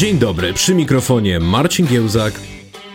Dzień dobry, przy mikrofonie Marcin Giełzak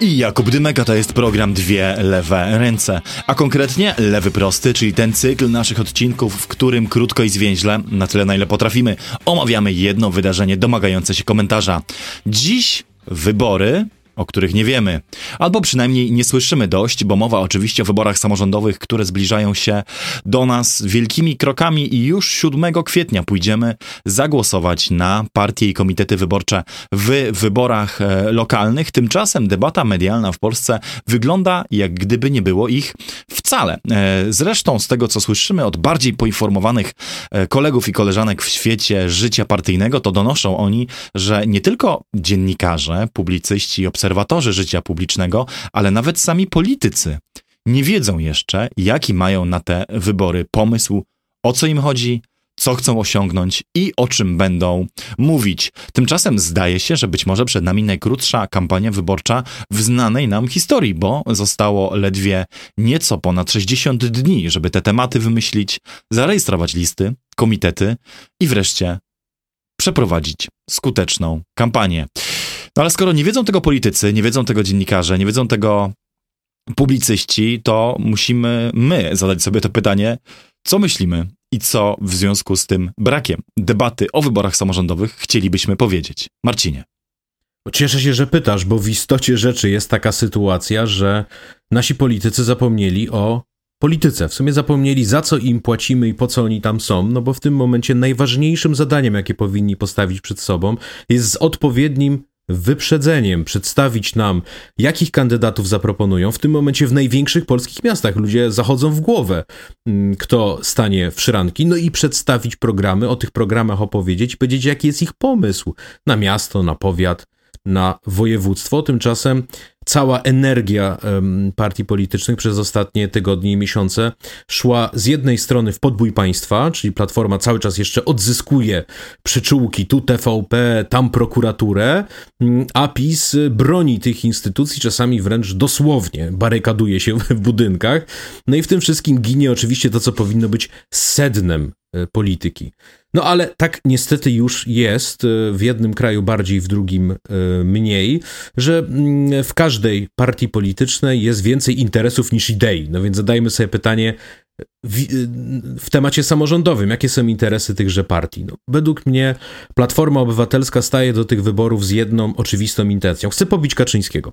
i Jakub Dymeka to jest program Dwie Lewe Ręce, a konkretnie Lewy Prosty, czyli ten cykl naszych odcinków, w którym krótko i zwięźle, na tyle na ile potrafimy, omawiamy jedno wydarzenie domagające się komentarza. Dziś wybory o których nie wiemy, albo przynajmniej nie słyszymy dość, bo mowa oczywiście o wyborach samorządowych, które zbliżają się do nas wielkimi krokami i już 7 kwietnia pójdziemy zagłosować na partie i komitety wyborcze w wyborach e, lokalnych. Tymczasem debata medialna w Polsce wygląda jak gdyby nie było ich wcale. E, zresztą z tego, co słyszymy od bardziej poinformowanych e, kolegów i koleżanek w świecie życia partyjnego, to donoszą oni, że nie tylko dziennikarze, publicyści i obserwatorzy, obserwatorzy życia publicznego, ale nawet sami politycy nie wiedzą jeszcze, jaki mają na te wybory pomysł, o co im chodzi, co chcą osiągnąć i o czym będą mówić. Tymczasem zdaje się, że być może przed nami najkrótsza kampania wyborcza w znanej nam historii, bo zostało ledwie nieco ponad 60 dni, żeby te tematy wymyślić, zarejestrować listy, komitety i wreszcie przeprowadzić skuteczną kampanię. No ale skoro nie wiedzą tego politycy, nie wiedzą tego dziennikarze, nie wiedzą tego publicyści, to musimy my zadać sobie to pytanie, co myślimy i co w związku z tym brakiem debaty o wyborach samorządowych chcielibyśmy powiedzieć. Marcinie. Cieszę się, że pytasz, bo w istocie rzeczy jest taka sytuacja, że nasi politycy zapomnieli o polityce. W sumie zapomnieli, za co im płacimy i po co oni tam są, no bo w tym momencie najważniejszym zadaniem, jakie powinni postawić przed sobą, jest z odpowiednim wyprzedzeniem przedstawić nam, jakich kandydatów zaproponują. W tym momencie w największych polskich miastach ludzie zachodzą w głowę, mm, kto stanie w szranki, no i przedstawić programy, o tych programach opowiedzieć, powiedzieć, jaki jest ich pomysł na miasto, na powiat, na województwo. Tymczasem cała energia partii politycznych przez ostatnie tygodnie i miesiące szła z jednej strony w podbój państwa, czyli Platforma cały czas jeszcze odzyskuje przyczółki, tu TVP, tam prokuraturę, mm, a PiS broni tych instytucji, czasami wręcz dosłownie barykaduje się w budynkach. No i w tym wszystkim ginie oczywiście to, co powinno być sednem e, polityki. No ale tak niestety już jest, e, w jednym kraju bardziej, w drugim e, mniej, że mm, w każdej partii politycznej jest więcej interesów niż idei. No więc zadajmy sobie pytanie w, e, w temacie samorządowym, jakie są interesy tychże partii. No, według mnie Platforma Obywatelska staje do tych wyborów z jedną oczywistą intencją. Chce pobić Kaczyńskiego.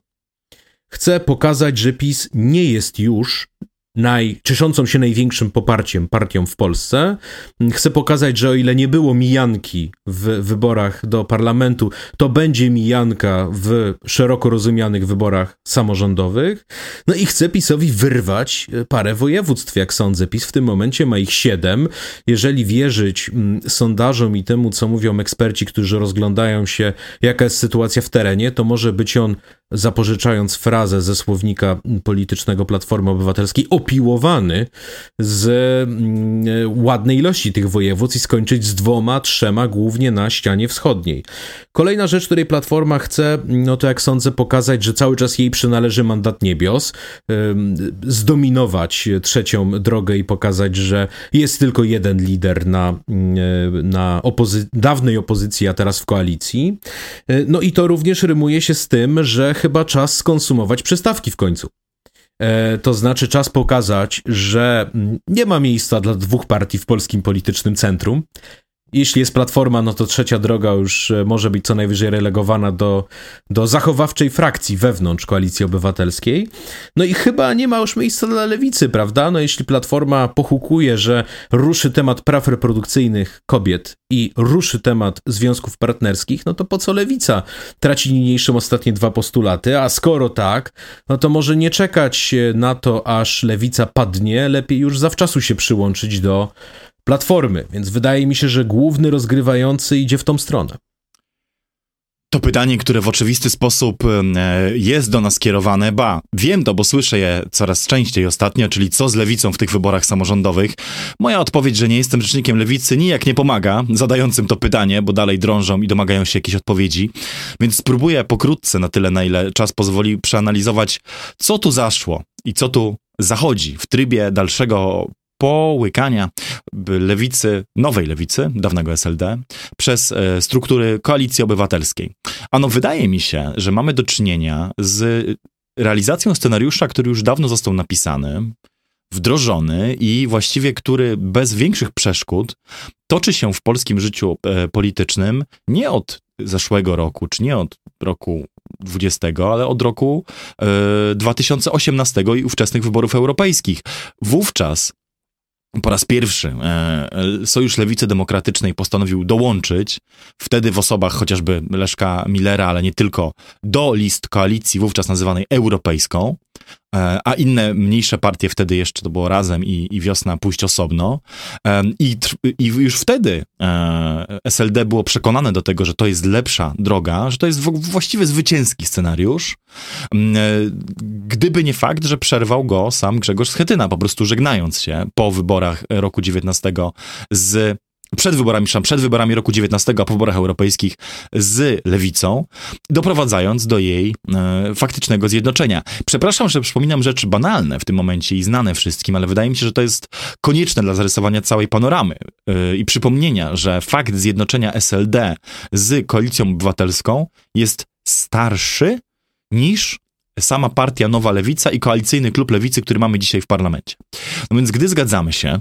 Chce pokazać, że PiS nie jest już naj, cieszącą się największym poparciem partią w Polsce. Chcę pokazać, że o ile nie było mijanki w wyborach do parlamentu, to będzie mijanka w szeroko rozumianych wyborach samorządowych. No i chcę PiSowi wyrwać parę województw, jak sądzę. PiS w tym momencie ma ich siedem. Jeżeli wierzyć mm, sondażom i temu, co mówią eksperci, którzy rozglądają się, jaka jest sytuacja w terenie, to może być on zapożyczając frazę ze słownika politycznego Platformy Obywatelskiej, opiłowany z mm, ładnej ilości tych województw i skończyć z dwoma, trzema, głównie na ścianie wschodniej. Kolejna rzecz, której Platforma chce, no to jak sądzę, pokazać, że cały czas jej przynależy mandat niebios, zdominować trzecią drogę i pokazać, że jest tylko jeden lider na, mm, na opozy dawnej opozycji, a teraz w koalicji. E, no i to również rymuje się z tym, że chyba czas skonsumować przystawki w końcu. E, to znaczy czas pokazać, że nie ma miejsca dla dwóch partii w polskim politycznym centrum, jeśli jest platforma, no to trzecia droga już e, może być co najwyżej relegowana do, do zachowawczej frakcji wewnątrz koalicji obywatelskiej. No i chyba nie ma już miejsca dla lewicy, prawda? No jeśli platforma pochukuje, że ruszy temat praw reprodukcyjnych kobiet i ruszy temat związków partnerskich, no to po co lewica traci niniejszym ostatnie dwa postulaty? A skoro tak, no to może nie czekać na to, aż lewica padnie, lepiej już zawczasu się przyłączyć do platformy, więc wydaje mi się, że główny rozgrywający idzie w tą stronę. To pytanie, które w oczywisty sposób e, jest do nas kierowane, ba, wiem to, bo słyszę je coraz częściej ostatnio, czyli co z lewicą w tych wyborach samorządowych. Moja odpowiedź, że nie jestem rzecznikiem lewicy, nijak nie pomaga zadającym to pytanie, bo dalej drążą i domagają się jakiejś odpowiedzi. Więc spróbuję pokrótce, na tyle, na ile czas pozwoli, przeanalizować, co tu zaszło i co tu zachodzi w trybie dalszego połykania lewicy, nowej lewicy, dawnego SLD, przez e, struktury koalicji obywatelskiej. Ano, wydaje mi się, że mamy do czynienia z realizacją scenariusza, który już dawno został napisany, wdrożony i właściwie który bez większych przeszkód toczy się w polskim życiu e, politycznym nie od zeszłego roku, czy nie od roku 20, ale od roku e, 2018 i ówczesnych wyborów europejskich. Wówczas po raz pierwszy e, Sojusz Lewicy Demokratycznej postanowił dołączyć, wtedy w osobach chociażby Leszka Millera, ale nie tylko, do list koalicji wówczas nazywanej europejską. E, a inne mniejsze partie wtedy jeszcze to było razem i, i wiosna pójść osobno. I, I już wtedy e, SLD było przekonane do tego, że to jest lepsza droga, że to jest właściwie zwycięski scenariusz, e, gdyby nie fakt, że przerwał go sam Grzegorz Schetyna, po prostu żegnając się po wyborach roku 19 z przed wyborami, przed wyborami roku 19, a po wyborach europejskich z lewicą, doprowadzając do jej e, faktycznego zjednoczenia. Przepraszam, że przypominam rzeczy banalne w tym momencie i znane wszystkim, ale wydaje mi się, że to jest konieczne dla zarysowania całej panoramy e, i przypomnienia, że fakt zjednoczenia SLD z koalicją obywatelską jest starszy niż sama partia Nowa Lewica i koalicyjny klub lewicy, który mamy dzisiaj w parlamencie. No więc gdy zgadzamy się,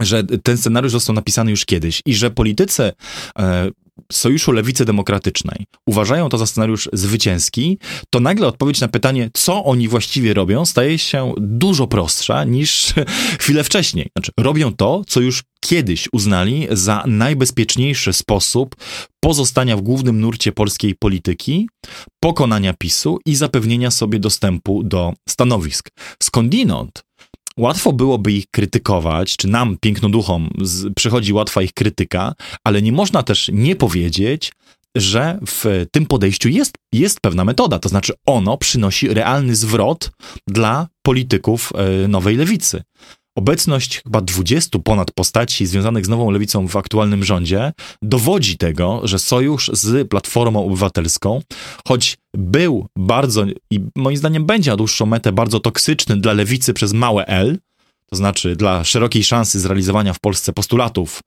że ten scenariusz został napisany już kiedyś i że politycy e, Sojuszu Lewicy Demokratycznej uważają to za scenariusz zwycięski, to nagle odpowiedź na pytanie, co oni właściwie robią, staje się dużo prostsza niż chwilę wcześniej. Znaczy, robią to, co już kiedyś uznali za najbezpieczniejszy sposób pozostania w głównym nurcie polskiej polityki, pokonania PiSu i zapewnienia sobie dostępu do stanowisk. Skądinąd Łatwo byłoby ich krytykować, czy nam, pięknoduchom, z, przychodzi łatwa ich krytyka, ale nie można też nie powiedzieć, że w tym podejściu jest, jest pewna metoda, to znaczy ono przynosi realny zwrot dla polityków e, nowej lewicy. Obecność chyba 20 ponad postaci związanych z nową lewicą w aktualnym rządzie dowodzi tego, że sojusz z Platformą Obywatelską, choć był bardzo i moim zdaniem będzie na dłuższą metę bardzo toksyczny dla lewicy przez małe L, to znaczy dla szerokiej szansy zrealizowania w Polsce postulatów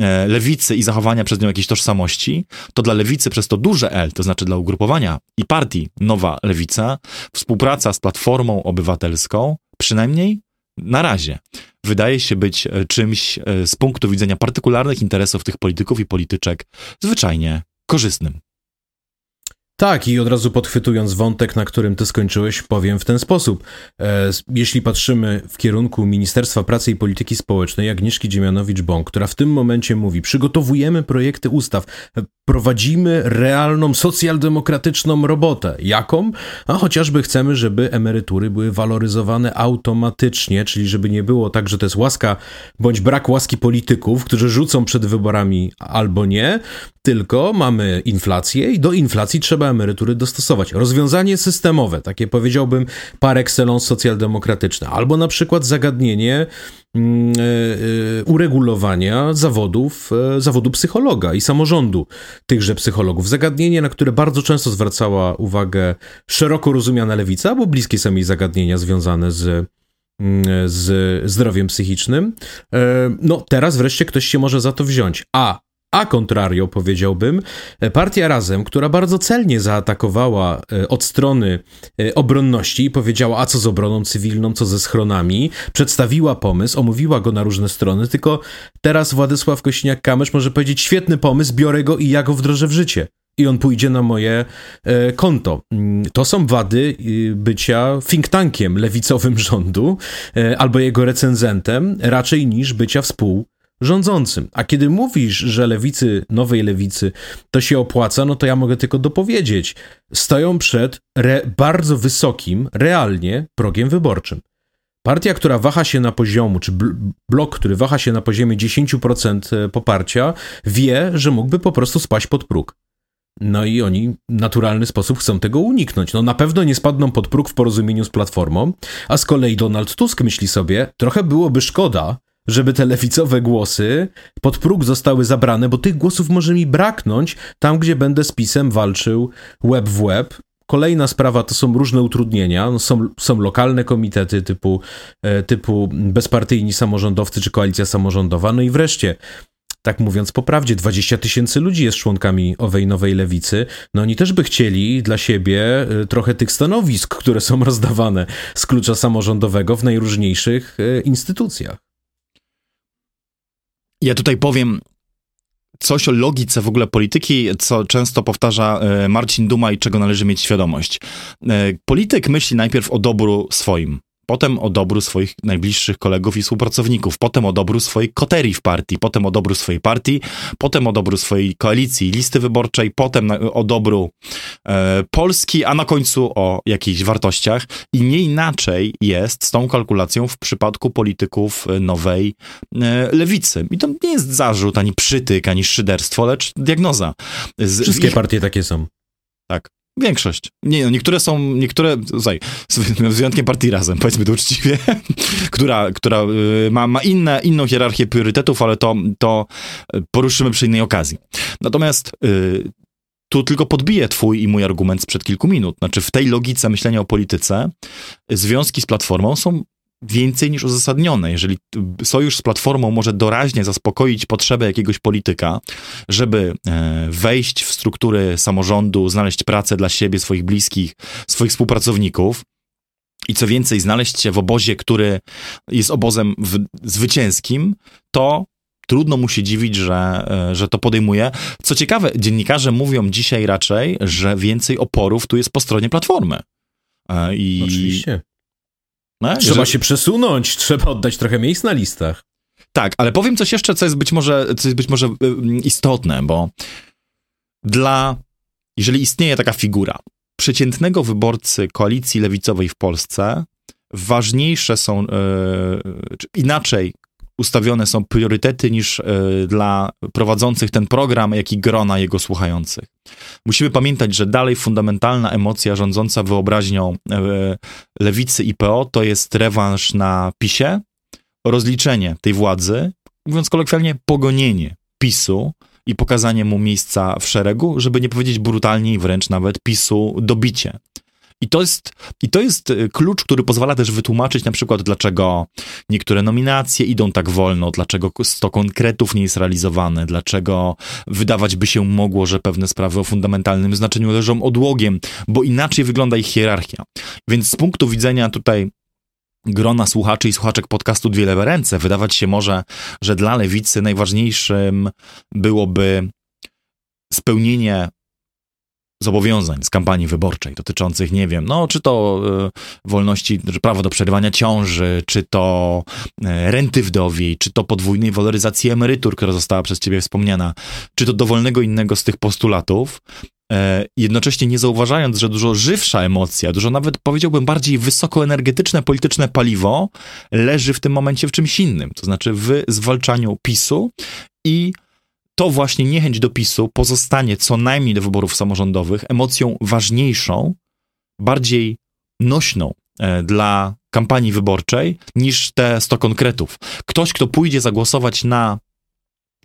e, lewicy i zachowania przez nią jakiejś tożsamości, to dla lewicy przez to duże L, to znaczy dla ugrupowania i partii Nowa Lewica, współpraca z Platformą Obywatelską, przynajmniej na razie wydaje się być e, czymś e, z punktu widzenia partykularnych interesów tych polityków i polityczek zwyczajnie korzystnym. Tak, i od razu podchwytując wątek, na którym ty skończyłeś, powiem w ten sposób. E, jeśli patrzymy w kierunku Ministerstwa Pracy i Polityki Społecznej, Agnieszki Dziemianowicz-Bąk, która w tym momencie mówi, przygotowujemy projekty ustaw, prowadzimy realną, socjaldemokratyczną robotę. Jaką? A chociażby chcemy, żeby emerytury były waloryzowane automatycznie, czyli żeby nie było tak, że to jest łaska bądź brak łaski polityków, którzy rzucą przed wyborami albo nie, tylko mamy inflację i do inflacji trzeba emerytury dostosować. Rozwiązanie systemowe, takie powiedziałbym par excellence socjaldemokratyczne, albo na przykład zagadnienie mm, e, e, uregulowania zawodów, e, zawodu psychologa i samorządu tychże psychologów. Zagadnienie, na które bardzo często zwracała uwagę szeroko rozumiana lewica, bo bliskie są jej zagadnienia związane z mm, z zdrowiem psychicznym. No, teraz wreszcie ktoś się może za to wziąć. A a contrario, powiedziałbym, partia Razem, która bardzo celnie zaatakowała e, od strony e, obronności i powiedziała, a co z obroną cywilną, co ze schronami, przedstawiła pomysł, omówiła go na różne strony, tylko teraz Władysław Kośniak-Kamysz może powiedzieć, świetny pomysł, biorę go i ja go wdrożę w życie i on pójdzie na moje e, konto. Mm, to są wady y, bycia think tankiem lewicowym rządu albo jego recenzentem, raczej niż bycia współ rządzącym. A kiedy mówisz, że lewicy, nowej lewicy, to się opłaca, no to ja mogę tylko dopowiedzieć. Stoją przed bardzo wysokim, realnie, progiem wyborczym. Partia, która waha się na poziomu, czy blok, który waha się na poziomie 10% e, poparcia, wie, że mógłby po prostu spaść pod próg. No i oni w naturalny sposób chcą tego uniknąć. No na pewno nie spadną pod próg w porozumieniu z Platformą, a z kolei Donald Tusk myśli sobie, trochę byłoby szkoda, żeby te lewicowe głosy pod próg zostały zabrane, bo tych głosów może mi braknąć tam, gdzie będę z pisem walczył web w web, Kolejna sprawa to są różne utrudnienia. No są, są lokalne komitety typu, e, typu bezpartyjni samorządowcy czy koalicja samorządowa. No i wreszcie tak mówiąc po prawdzie, 20 tysięcy ludzi jest członkami owej nowej lewicy. No oni też by chcieli dla siebie y, trochę tych stanowisk, które są rozdawane z klucza samorządowego w najróżniejszych y, instytucjach. Ja tutaj powiem coś o logice w ogóle polityki, co często powtarza y, Marcin Duma i czego należy mieć świadomość. Polityk myśli najpierw o dobru swoim potem o dobru swoich najbliższych kolegów i współpracowników, potem o dobru swojej koterii w partii, potem o dobru swojej partii, potem o dobru swojej koalicji, listy wyborczej, potem o dobru e, Polski, a na końcu o jakichś wartościach. I nie inaczej jest z tą kalkulacją w przypadku polityków nowej e, lewicy. I to nie jest zarzut, ani przytyk, ani szyderstwo, lecz diagnoza. Z, Wszystkie ich... partie takie są. Tak. Większość. Nie, no niektóre są, niektóre, słuchaj, z wyjątkiem partii Razem, powiedzmy to uczciwie, która, która y, ma, ma inne, inną hierarchię priorytetów, ale to, to poruszymy przy innej okazji. Natomiast y, tu tylko podbiję twój i mój argument sprzed kilku minut. Znaczy w tej logice myślenia o polityce związki z Platformą są więcej niż uzasadnione. Jeżeli sojusz z Platformą może doraźnie zaspokoić potrzebę jakiegoś polityka, żeby e, wejść w struktury samorządu, znaleźć pracę dla siebie, swoich bliskich, swoich współpracowników, i co więcej, znaleźć się w obozie, który jest obozem w, zwycięskim, to trudno mu się dziwić, że, e, że to podejmuje. Co ciekawe, dziennikarze mówią dzisiaj raczej, że więcej oporów tu jest po stronie Platformy. E, I, Oczywiście. No, trzeba że... się przesunąć, trzeba oddać trochę miejsc na listach. Tak, ale powiem coś jeszcze, co jest być może, co jest być może y, istotne, bo dla, jeżeli istnieje taka figura, przeciętnego wyborcy koalicji lewicowej w Polsce, ważniejsze są, yy, inaczej ustawione są priorytety niż y, dla prowadzących ten program, jak i grona jego słuchających. Musimy pamiętać, że dalej fundamentalna emocja rządząca wyobraźnią y, lewicy i PO to jest rewanż na PiSie, rozliczenie tej władzy, mówiąc kolokwialnie, pogonienie PiSu i pokazanie mu miejsca w szeregu, żeby nie powiedzieć brutalniej, wręcz nawet PiSu dobicie. I to, jest, I to jest y, klucz, który pozwala też wytłumaczyć na przykład, dlaczego niektóre nominacje idą tak wolno, dlaczego 100 konkretów nie jest realizowane, dlaczego wydawać by się mogło, że pewne sprawy o fundamentalnym znaczeniu leżą odłogiem, bo inaczej wygląda ich hierarchia. Więc z punktu widzenia tutaj grona słuchaczy i słuchaczek podcastu Dwie Lewe Ręce, wydawać się może, że dla lewicy najważniejszym byłoby spełnienie zobowiązań z kampanii wyborczej dotyczących, nie wiem, no czy to y, wolności, prawo do przerywania ciąży, czy to y, renty wdowiej, czy to podwójnej waloryzacji emerytur, która została przez ciebie wspomniana, czy to dowolnego innego z tych postulatów, y, jednocześnie nie zauważając, że dużo żywsza emocja, dużo nawet powiedziałbym bardziej wysokoenergetyczne polityczne paliwo leży w tym momencie w czymś innym, to znaczy w zwalczaniu PiSu i to właśnie niechęć do PiSu pozostanie co najmniej do wyborów samorządowych emocją ważniejszą, bardziej nośną e, dla kampanii wyborczej niż te 100 konkretów. Ktoś, kto pójdzie zagłosować na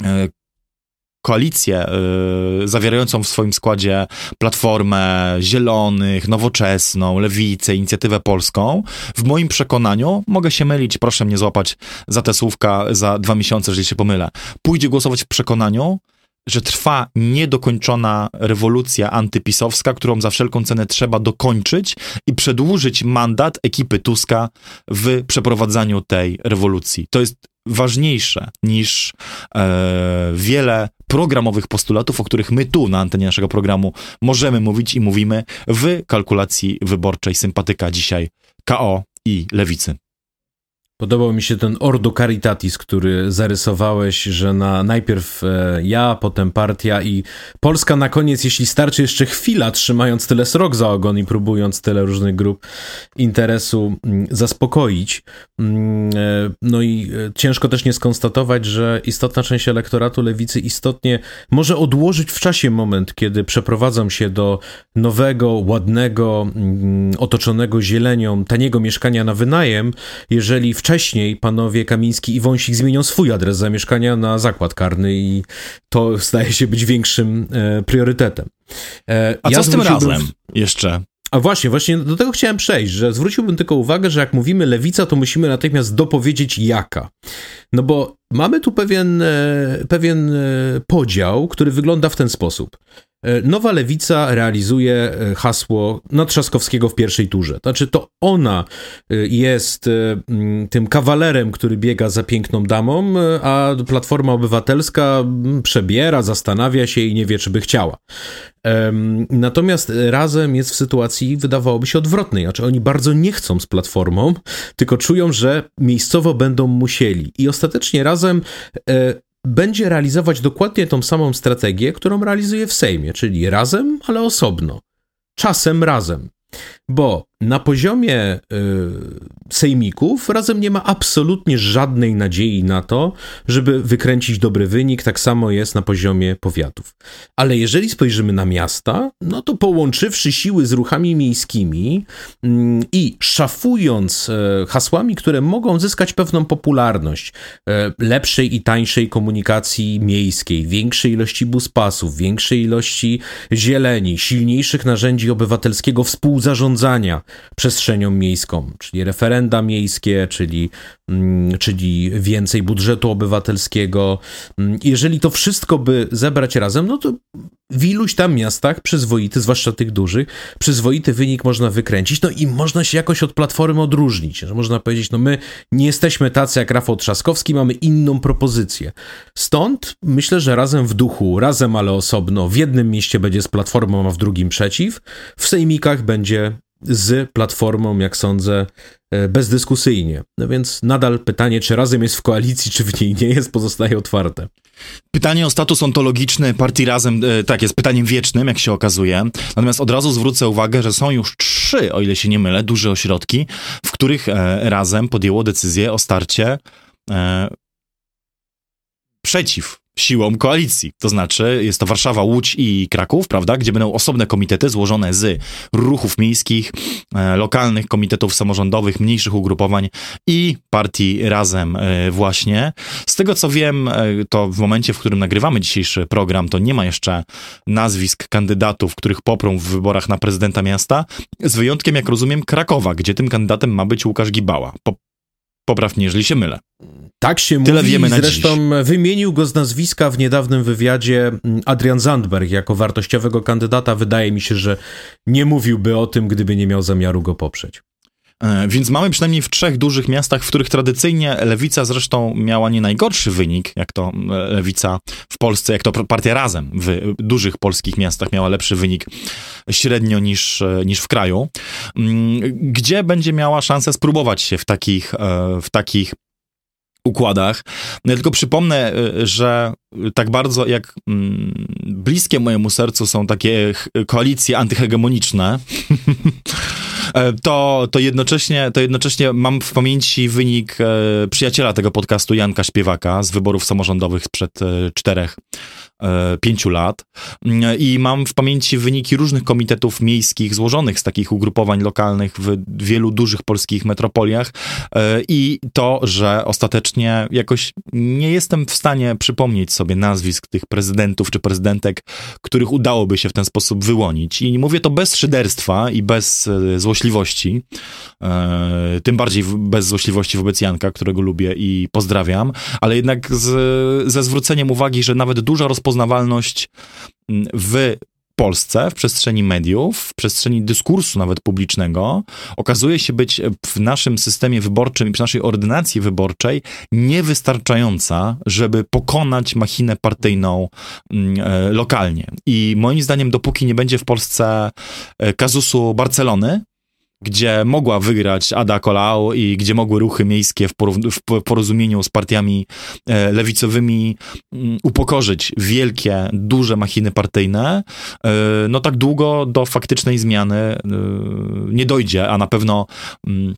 e, koalicję y, zawierającą w swoim składzie Platformę, Zielonych, Nowoczesną, Lewicę, Inicjatywę Polską, w moim przekonaniu, mogę się mylić, proszę mnie złapać za te słówka za dwa miesiące, jeżeli się pomylę, pójdzie głosować w przekonaniu, że trwa niedokończona rewolucja antypisowska, którą za wszelką cenę trzeba dokończyć i przedłużyć mandat ekipy Tuska w przeprowadzaniu tej rewolucji. To jest ważniejsze niż e, wiele programowych postulatów, o których my tu na antenie naszego programu możemy mówić i mówimy w kalkulacji wyborczej sympatyka dzisiaj KO i lewicy. Podobał mi się ten Ordo Caritatis, który zarysowałeś, że na najpierw e, ja, potem partia i Polska na koniec, jeśli starczy jeszcze chwila, trzymając tyle srok za ogon i próbując tyle różnych grup interesu mm, zaspokoić. Mm, e, no i e, ciężko też nie skonstatować, że istotna część elektoratu lewicy istotnie może odłożyć w czasie moment, kiedy przeprowadzą się do nowego, ładnego, mm, otoczonego zielenią, taniego mieszkania na wynajem, jeżeli w wcześniej panowie Kamiński i Wąsik zmienią swój adres zamieszkania na zakład karny i to zdaje się być większym e, priorytetem. E, A ja co z tym razem jeszcze? A właśnie, właśnie do tego chciałem przejść, że zwróciłbym tylko uwagę, że jak mówimy lewica, to musimy natychmiast dopowiedzieć jaka. No bo mamy tu pewien, e, pewien e, podział, który wygląda w ten sposób. E, Nowa Lewica realizuje e, hasło Trzaskowskiego w pierwszej turze. Znaczy, to ona e, jest tym kawalerem, który biega za piękną damą, a Platforma Obywatelska przebiera, zastanawia się i nie wie, czy by chciała. Natomiast razem jest w sytuacji, wydawałoby się, odwrotnej. Znaczy, oni bardzo nie chcą z Platformą, tylko czują, że miejscowo będą musieli. I ostatecznie razem będzie realizować dokładnie tą samą strategię, którą realizuje w Sejmie, czyli razem, ale osobno. Czasem razem. Bo na poziomie y, sejmików razem nie ma absolutnie żadnej nadziei na to, żeby wykręcić dobry wynik. Tak samo jest na poziomie powiatów. Ale jeżeli spojrzymy na miasta, no to połączywszy siły z ruchami miejskimi y, i szafując y, hasłami, które mogą zyskać pewną popularność, e, lepszej i tańszej komunikacji miejskiej, większej ilości buspasów, większej ilości zieleni, silniejszych narzędzi obywatelskiego współzarządzania, przestrzenią miejską, czyli referenda miejskie, czyli, mm, czyli więcej budżetu obywatelskiego. Mm, jeżeli to wszystko by zebrać razem, no to w iluś tam miastach przyzwoity, zwłaszcza tych dużych, przyzwoity wynik można wykręcić, no i można się jakoś od Platformy odróżnić, że można powiedzieć, no my nie jesteśmy tacy jak Rafał Trzaskowski, mamy inną propozycję. Stąd myślę, że razem w duchu, razem ale osobno, w jednym mieście będzie z Platformą, a w drugim przeciw, w sejmikach będzie z platformą, jak sądzę, e, bezdyskusyjnie. No więc nadal pytanie, czy razem jest w koalicji, czy w niej nie jest, pozostaje otwarte. Pytanie o status ontologiczny partii Razem, e, tak, jest pytaniem wiecznym, jak się okazuje. Natomiast od razu zwrócę uwagę, że są już trzy, o ile się nie mylę, duże ośrodki, w których e, Razem podjęło decyzję o starcie przeciw siłą koalicji. To znaczy, jest to Warszawa, Łódź i Kraków, prawda, gdzie będą osobne komitety złożone z ruchów miejskich, e, lokalnych komitetów samorządowych, mniejszych ugrupowań i partii Razem e, właśnie. Z tego co wiem, e, to w momencie, w którym nagrywamy dzisiejszy program, to nie ma jeszcze nazwisk kandydatów, których poprą w wyborach na prezydenta miasta, z wyjątkiem, jak rozumiem, Krakowa, gdzie tym kandydatem ma być Łukasz Gibała. Po Popraw mnie, jeżeli się mylę. Tak się Tyle mówi. Wiemy na Zresztą dziś. wymienił go z nazwiska w niedawnym wywiadzie mm, Adrian Zandberg jako wartościowego kandydata. Wydaje mi się, że nie mówiłby o tym, gdyby nie miał zamiaru go poprzeć. E, więc mamy przynajmniej w trzech dużych miastach, w których tradycyjnie lewica zresztą miała nie najgorszy wynik, jak to e, lewica w Polsce, jak to partia razem w dużych polskich miastach miała lepszy wynik średnio niż, e, niż w kraju, mm, gdzie będzie miała szansę spróbować się w takich, w takich układach. No ja tylko przypomnę, że tak bardzo jak mm, bliskie mojemu sercu są takie koalicje antyhegemoniczne, to, to, jednocześnie, to jednocześnie mam w pamięci wynik e, przyjaciela tego podcastu, Janka Śpiewaka, z wyborów samorządowych sprzed e, czterech. E, pięciu lat. Mm, i mam w pamięci wyniki różnych komitetów miejskich złożonych z takich ugrupowań lokalnych w wielu dużych polskich metropoliach. E, i to, że ostatecznie jakoś nie jestem w stanie przypomnieć sobie nazwisk tych prezydentów czy prezydentek, których udałoby się w ten sposób wyłonić. I mówię to bez szyderstwa i bez e, złośliwości, tym bardziej bez złośliwości wobec Janka, którego lubię i pozdrawiam, ale jednak z, ze zwróceniem uwagi, że nawet duża rozpoznawalność rozpoznawalność mm, w Polsce, w przestrzeni mediów, w przestrzeni dyskursu nawet publicznego, okazuje się być w naszym systemie wyborczym i przy naszej ordynacji wyborczej niewystarczająca, żeby pokonać machinę partyjną mm, e, lokalnie. I moim zdaniem, dopóki nie będzie w Polsce e, kazusu Barcelony, gdzie mogła wygrać Ada Colau i gdzie mogły ruchy miejskie w, porozumieniu z partiami e, lewicowymi mm, upokorzyć wielkie, duże machiny partyjne, e, no tak długo do faktycznej zmiany e, nie dojdzie, a na pewno mm,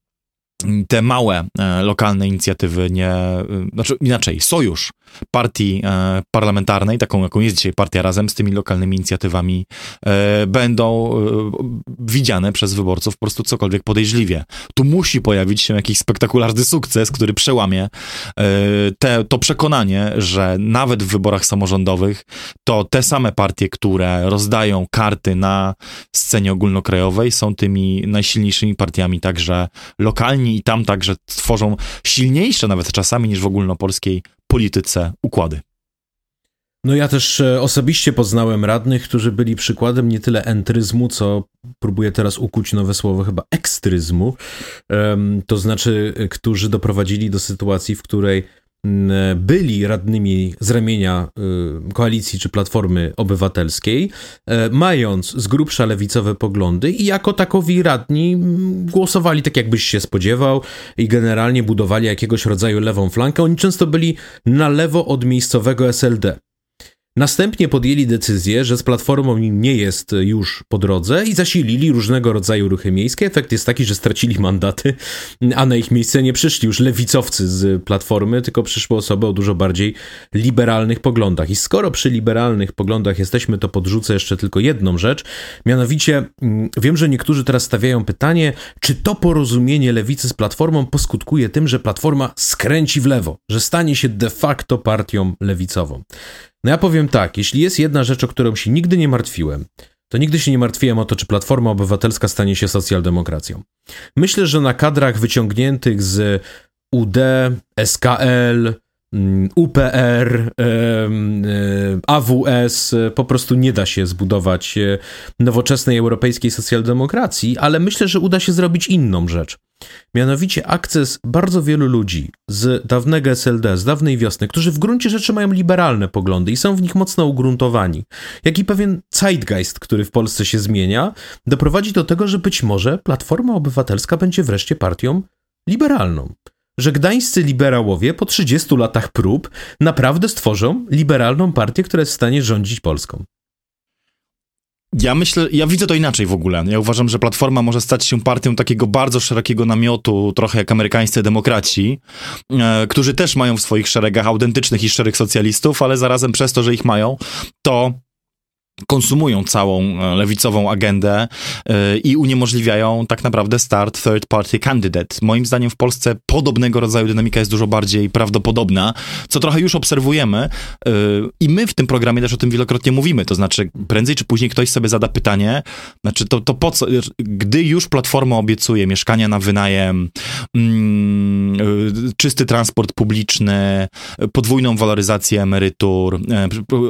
te małe e, lokalne inicjatywy nie, e, znaczy inaczej, sojusz partii e, parlamentarnej, taką jaką jest dzisiaj partia razem z tymi lokalnymi inicjatywami, będą widziane przez wyborców po prostu cokolwiek podejrzliwie. Tu musi pojawić się jakiś spektakularny sukces, który przełamie te, to przekonanie, że nawet w wyborach samorządowych to te same partie, które rozdają karty na scenie ogólnokrajowej są tymi najsilniejszymi partiami także lokalni i tam także tworzą silniejsze nawet czasami niż w ogólnopolskiej polityce układy. No ja też e, osobiście poznałem radnych, którzy byli przykładem nie tyle entryzmu, co próbuję teraz ukuć nowe słowo, chyba ekstryzmu. To znaczy, e, którzy doprowadzili do sytuacji, w której byli radnymi z ramienia y, koalicji czy platformy obywatelskiej, e, mając z grubsza lewicowe poglądy i jako takowi radni głosowali tak, jakbyś się spodziewał i generalnie budowali jakiegoś rodzaju lewą flankę. Oni często byli na lewo od miejscowego SLD. Następnie podjęli decyzję, że z platformą nie jest już po drodze i zasilili różnego rodzaju ruchy miejskie. Efekt jest taki, że stracili mandaty, a na ich miejsce nie przyszli już lewicowcy z platformy, tylko przyszły osoby o dużo bardziej liberalnych poglądach. I skoro przy liberalnych poglądach jesteśmy, to podrzucę jeszcze tylko jedną rzecz. Mianowicie, mm, wiem, że niektórzy teraz stawiają pytanie, czy to porozumienie lewicy z platformą poskutkuje tym, że platforma skręci w lewo, że stanie się de facto partią lewicową. No ja powiem tak, jeśli jest jedna rzecz, o którą się nigdy nie martwiłem, to nigdy się nie martwiłem o to, czy Platforma Obywatelska stanie się socjaldemokracją. Myślę, że na kadrach wyciągniętych z UD, SKL, mm, UPR, AWS po prostu nie da się zbudować e, nowoczesnej europejskiej socjaldemokracji, ale myślę, że uda się zrobić inną rzecz. Mianowicie akces bardzo wielu ludzi z dawnego SLD, z dawnej wiosny, którzy w gruncie rzeczy mają liberalne poglądy i są w nich mocno ugruntowani, jak i pewien zeitgeist, który w Polsce się zmienia, doprowadzi do tego, że być może Platforma Obywatelska będzie wreszcie partią liberalną. Że gdańscy liberałowie po 30 latach prób naprawdę stworzą liberalną partię, która jest w stanie rządzić Polską. Ja myślę, ja widzę to inaczej w ogóle. Ja uważam, że Platforma może stać się partią takiego bardzo szerokiego namiotu, trochę jak amerykańscy demokraci, e, którzy też mają w swoich szeregach autentycznych i szczerych socjalistów, ale zarazem przez to, że ich mają, to konsumują całą e, lewicową agendę e, i uniemożliwiają tak naprawdę start third party candidate. Moim zdaniem w Polsce podobnego rodzaju dynamika jest dużo bardziej prawdopodobna, co trochę już obserwujemy e, i my w tym programie też o tym wielokrotnie mówimy, to znaczy prędzej czy później ktoś sobie zada pytanie, znaczy to, to po co, gdy już Platforma obiecuje mieszkania na wynajem, mm, czysty transport publiczny, podwójną waloryzację emerytur,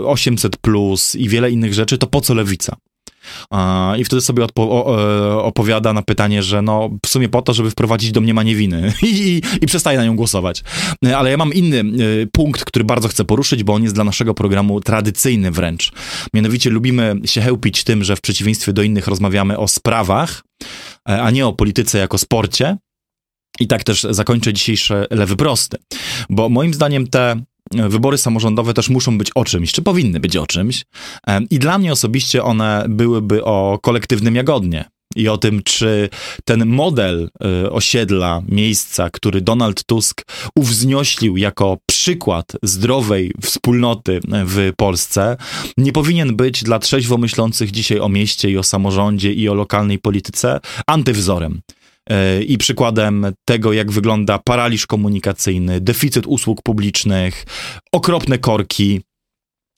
800 plus i wiele innych rzeczy, to po co lewica? I wtedy sobie e, opowiada na pytanie, że no w sumie po to, żeby wprowadzić domniemanie winy I, i, i przestaje na nią głosować. E, ale ja mam inny e, punkt, który bardzo chcę poruszyć, bo on jest dla naszego programu tradycyjny wręcz. Mianowicie lubimy się chełpić tym, że w przeciwieństwie do innych rozmawiamy o sprawach, a nie o polityce jako sporcie. I tak też zakończę dzisiejszy lewy prosty, bo moim zdaniem te wybory samorządowe też muszą być o czymś, czy powinny być o czymś. I dla mnie osobiście one byłyby o kolektywnym jagodnie. I o tym, czy ten model y, osiedla, miejsca, który Donald Tusk uwznioślił jako przykład zdrowej wspólnoty w Polsce, nie powinien być dla trzeźwo myślących dzisiaj o mieście i o samorządzie i o lokalnej polityce antywzorem i przykładem tego, jak wygląda paraliż komunikacyjny, deficyt usług publicznych, okropne korki,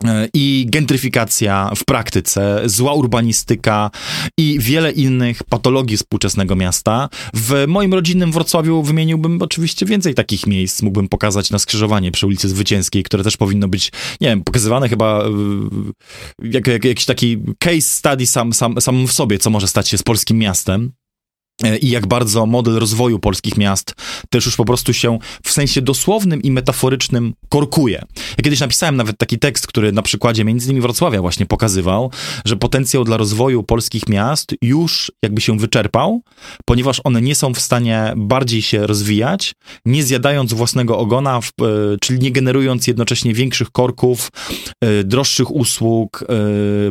e, i gentryfikacja w praktyce, zła urbanistyka i wiele innych patologii współczesnego miasta. W moim rodzinnym Wrocławiu wymieniłbym oczywiście więcej takich miejsc. Mógłbym pokazać na skrzyżowanie przy ulicy Zwycięskiej, które też powinno być, nie wiem, pokazywane chyba jak, jak jakiś taki case study sam, sam, sam w sobie, co może stać się z polskim miastem. E, i jak bardzo model rozwoju polskich miast też już po prostu się w sensie dosłownym i metaforycznym korkuje. Ja kiedyś napisałem nawet taki tekst, który na przykładzie między innymi Wrocławia właśnie pokazywał, że potencjał dla rozwoju polskich miast już jakby się wyczerpał, ponieważ one nie są w stanie bardziej się rozwijać, nie zjadając własnego ogona, e, czyli nie generując jednocześnie większych korków, e, droższych usług,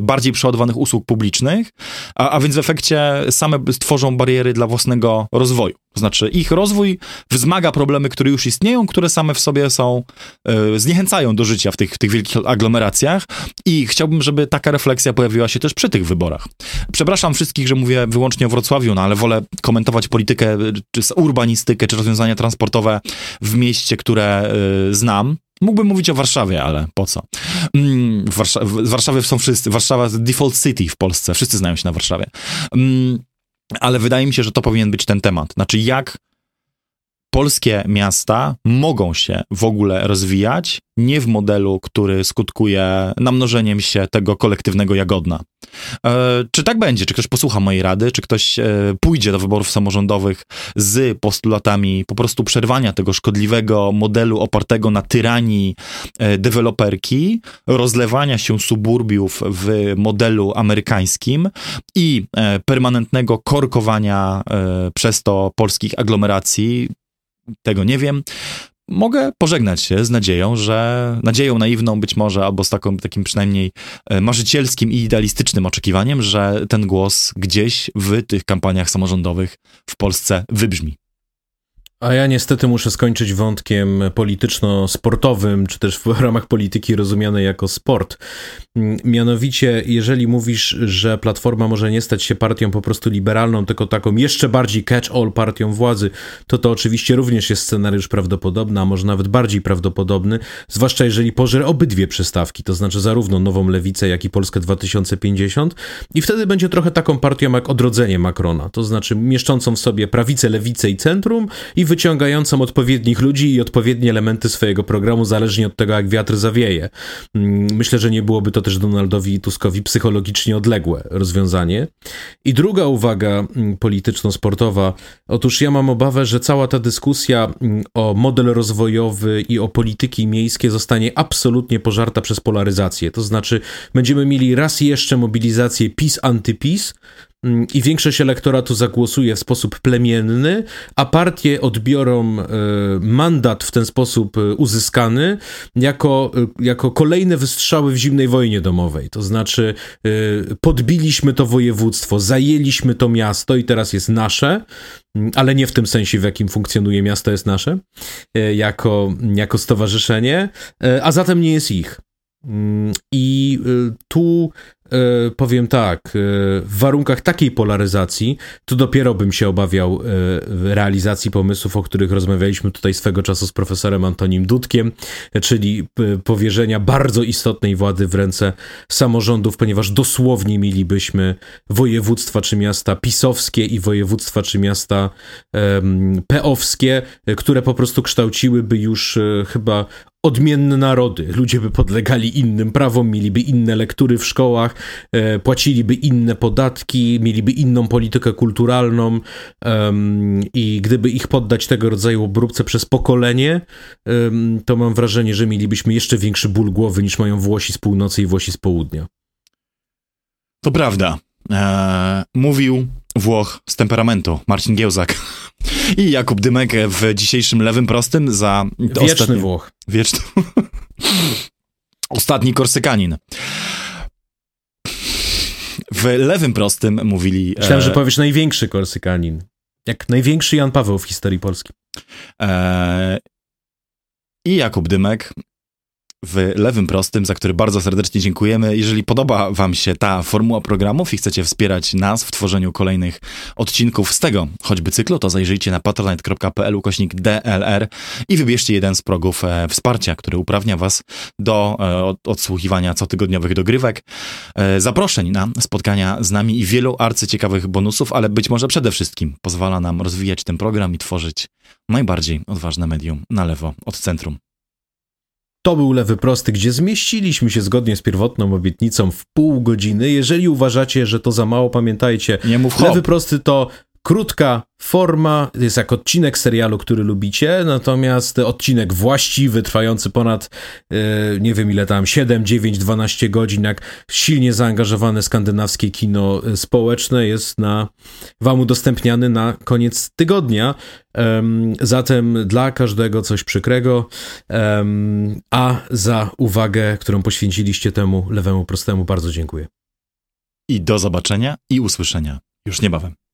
bardziej przeładowanych usług publicznych, a, a więc w efekcie same stworzą bariery dla własnego rozwoju. To znaczy, ich rozwój wzmaga problemy, które już istnieją, które same w sobie są, e, zniechęcają do życia w tych, w tych wielkich aglomeracjach i chciałbym, żeby taka refleksja pojawiła się też przy tych wyborach. Przepraszam wszystkich, że mówię wyłącznie o Wrocławiu, no ale wolę komentować politykę, czy urbanistykę, czy rozwiązania transportowe w mieście, które y, znam. Mógłbym mówić o Warszawie, ale po co? Mm, Warsza w Warszawie są wszyscy. Warszawa default city w Polsce. Wszyscy znają się na Warszawie. Mm, ale wydaje mi się, że to powinien być ten temat. Znaczy, jak polskie miasta mogą się w ogóle rozwijać nie w modelu, który skutkuje namnożeniem się tego kolektywnego jagodna. E, czy tak będzie? Czy ktoś posłucha mojej rady? Czy ktoś e, pójdzie do wyborów samorządowych z postulatami po prostu przerwania tego szkodliwego modelu opartego na tyranii e, deweloperki, rozlewania się suburbiów w modelu amerykańskim i e, permanentnego korkowania e, przez to polskich aglomeracji tego nie wiem. Mogę pożegnać się z nadzieją, że nadzieją naiwną być może, albo z taką, takim przynajmniej e, marzycielskim i idealistycznym oczekiwaniem, że ten głos gdzieś w tych kampaniach samorządowych w Polsce wybrzmi. A ja niestety muszę skończyć wątkiem polityczno-sportowym, czy też w ramach polityki rozumianej jako sport. Mianowicie, jeżeli mówisz, że Platforma może nie stać się partią po prostu liberalną, tylko taką jeszcze bardziej catch-all partią władzy, to to oczywiście również jest scenariusz prawdopodobny, a może nawet bardziej prawdopodobny, zwłaszcza jeżeli pożre obydwie przestawki, to znaczy zarówno Nową Lewicę, jak i Polskę 2050 i wtedy będzie trochę taką partią jak odrodzenie Macrona, to znaczy mieszczącą w sobie prawicę, lewicę i centrum i wyciągającą odpowiednich ludzi i odpowiednie elementy swojego programu, zależnie od tego, jak wiatr zawieje. Mm, myślę, że nie byłoby to też Donaldowi Tuskowi psychologicznie odległe rozwiązanie. I druga uwaga mm, polityczno-sportowa. Otóż ja mam obawę, że cała ta dyskusja mm, o model rozwojowy i o polityki miejskie zostanie absolutnie pożarta przez polaryzację. To znaczy, będziemy mieli raz jeszcze mobilizację PiS-antyPiS, i większość elektoratu zagłosuje w sposób plemienny, a partie odbiorą e, mandat w ten sposób e, uzyskany jako, e, jako kolejne wystrzały w zimnej wojnie domowej. To znaczy, podbiliśmy to województwo, zajęliśmy to miasto i teraz jest nasze, mm, ale nie w tym sensie, w jakim funkcjonuje miasto jest nasze, jako, jako stowarzyszenie, a zatem nie jest ich. Mm, I tu E, powiem tak, e, w warunkach takiej polaryzacji, to dopiero bym się obawiał realizacji pomysłów, o których rozmawialiśmy tutaj swego czasu z profesorem Antonim Dudkiem, czyli powierzenia bardzo istotnej władzy w ręce samorządów, ponieważ dosłownie mielibyśmy województwa czy miasta pisowskie i województwa czy miasta peowskie, które po prostu kształciłyby już chyba odmienne narody. Ludzie by podlegali innym prawom, mieliby inne lektury w szkołach, e, płaciliby inne podatki, mieliby inną politykę kulturalną i gdyby ich poddać tego rodzaju obróbce przez pokolenie, to mam wrażenie, że mielibyśmy jeszcze większy ból głowy niż mają Włosi z północy i Włosi z południa. To prawda. Eee, mówił Włoch z temperamentu, Marcin Giełzak. I Jakub Dymek w dzisiejszym lewym prostym za... Wieczny. Włoch. Wieczny. Ostatni Korsykanin. W lewym prostym mówili... Myślałem, e... że powiesz największy Korsykanin. Jak największy Jan Paweł w historii Polski. E... I Jakub Dymek w lewym prostym, za który bardzo serdecznie dziękujemy. Jeżeli podoba Wam się ta formuła programów i chcecie wspierać nas w tworzeniu kolejnych odcinków z tego choćby cyklu, to zajrzyjcie na patronite.pl ukośnik DLR i wybierzcie jeden z progów e, wsparcia, który uprawnia Was do e, od, odsłuchiwania cotygodniowych dogrywek, e, zaproszeń na spotkania z nami i wielu arcyciekawych bonusów, ale być może przede wszystkim pozwala nam rozwijać ten program i tworzyć najbardziej odważne medium na lewo od centrum. To był lewy prosty, gdzie zmieściliśmy się zgodnie z pierwotną obietnicą w pół godziny. Jeżeli uważacie, że to za mało, pamiętajcie, Nie mów lewy prosty to krótka forma, jest jak odcinek serialu, który lubicie, natomiast odcinek właściwy, trwający ponad, e, nie wiem ile tam, 7, 9, 12 godzin, jak silnie zaangażowane skandynawskie kino e, społeczne jest na, wam udostępniany na koniec tygodnia. Zatem dla każdego coś przykrego, a za uwagę, którą poświęciliście temu lewemu prostemu, bardzo dziękuję. I do zobaczenia i usłyszenia już niebawem.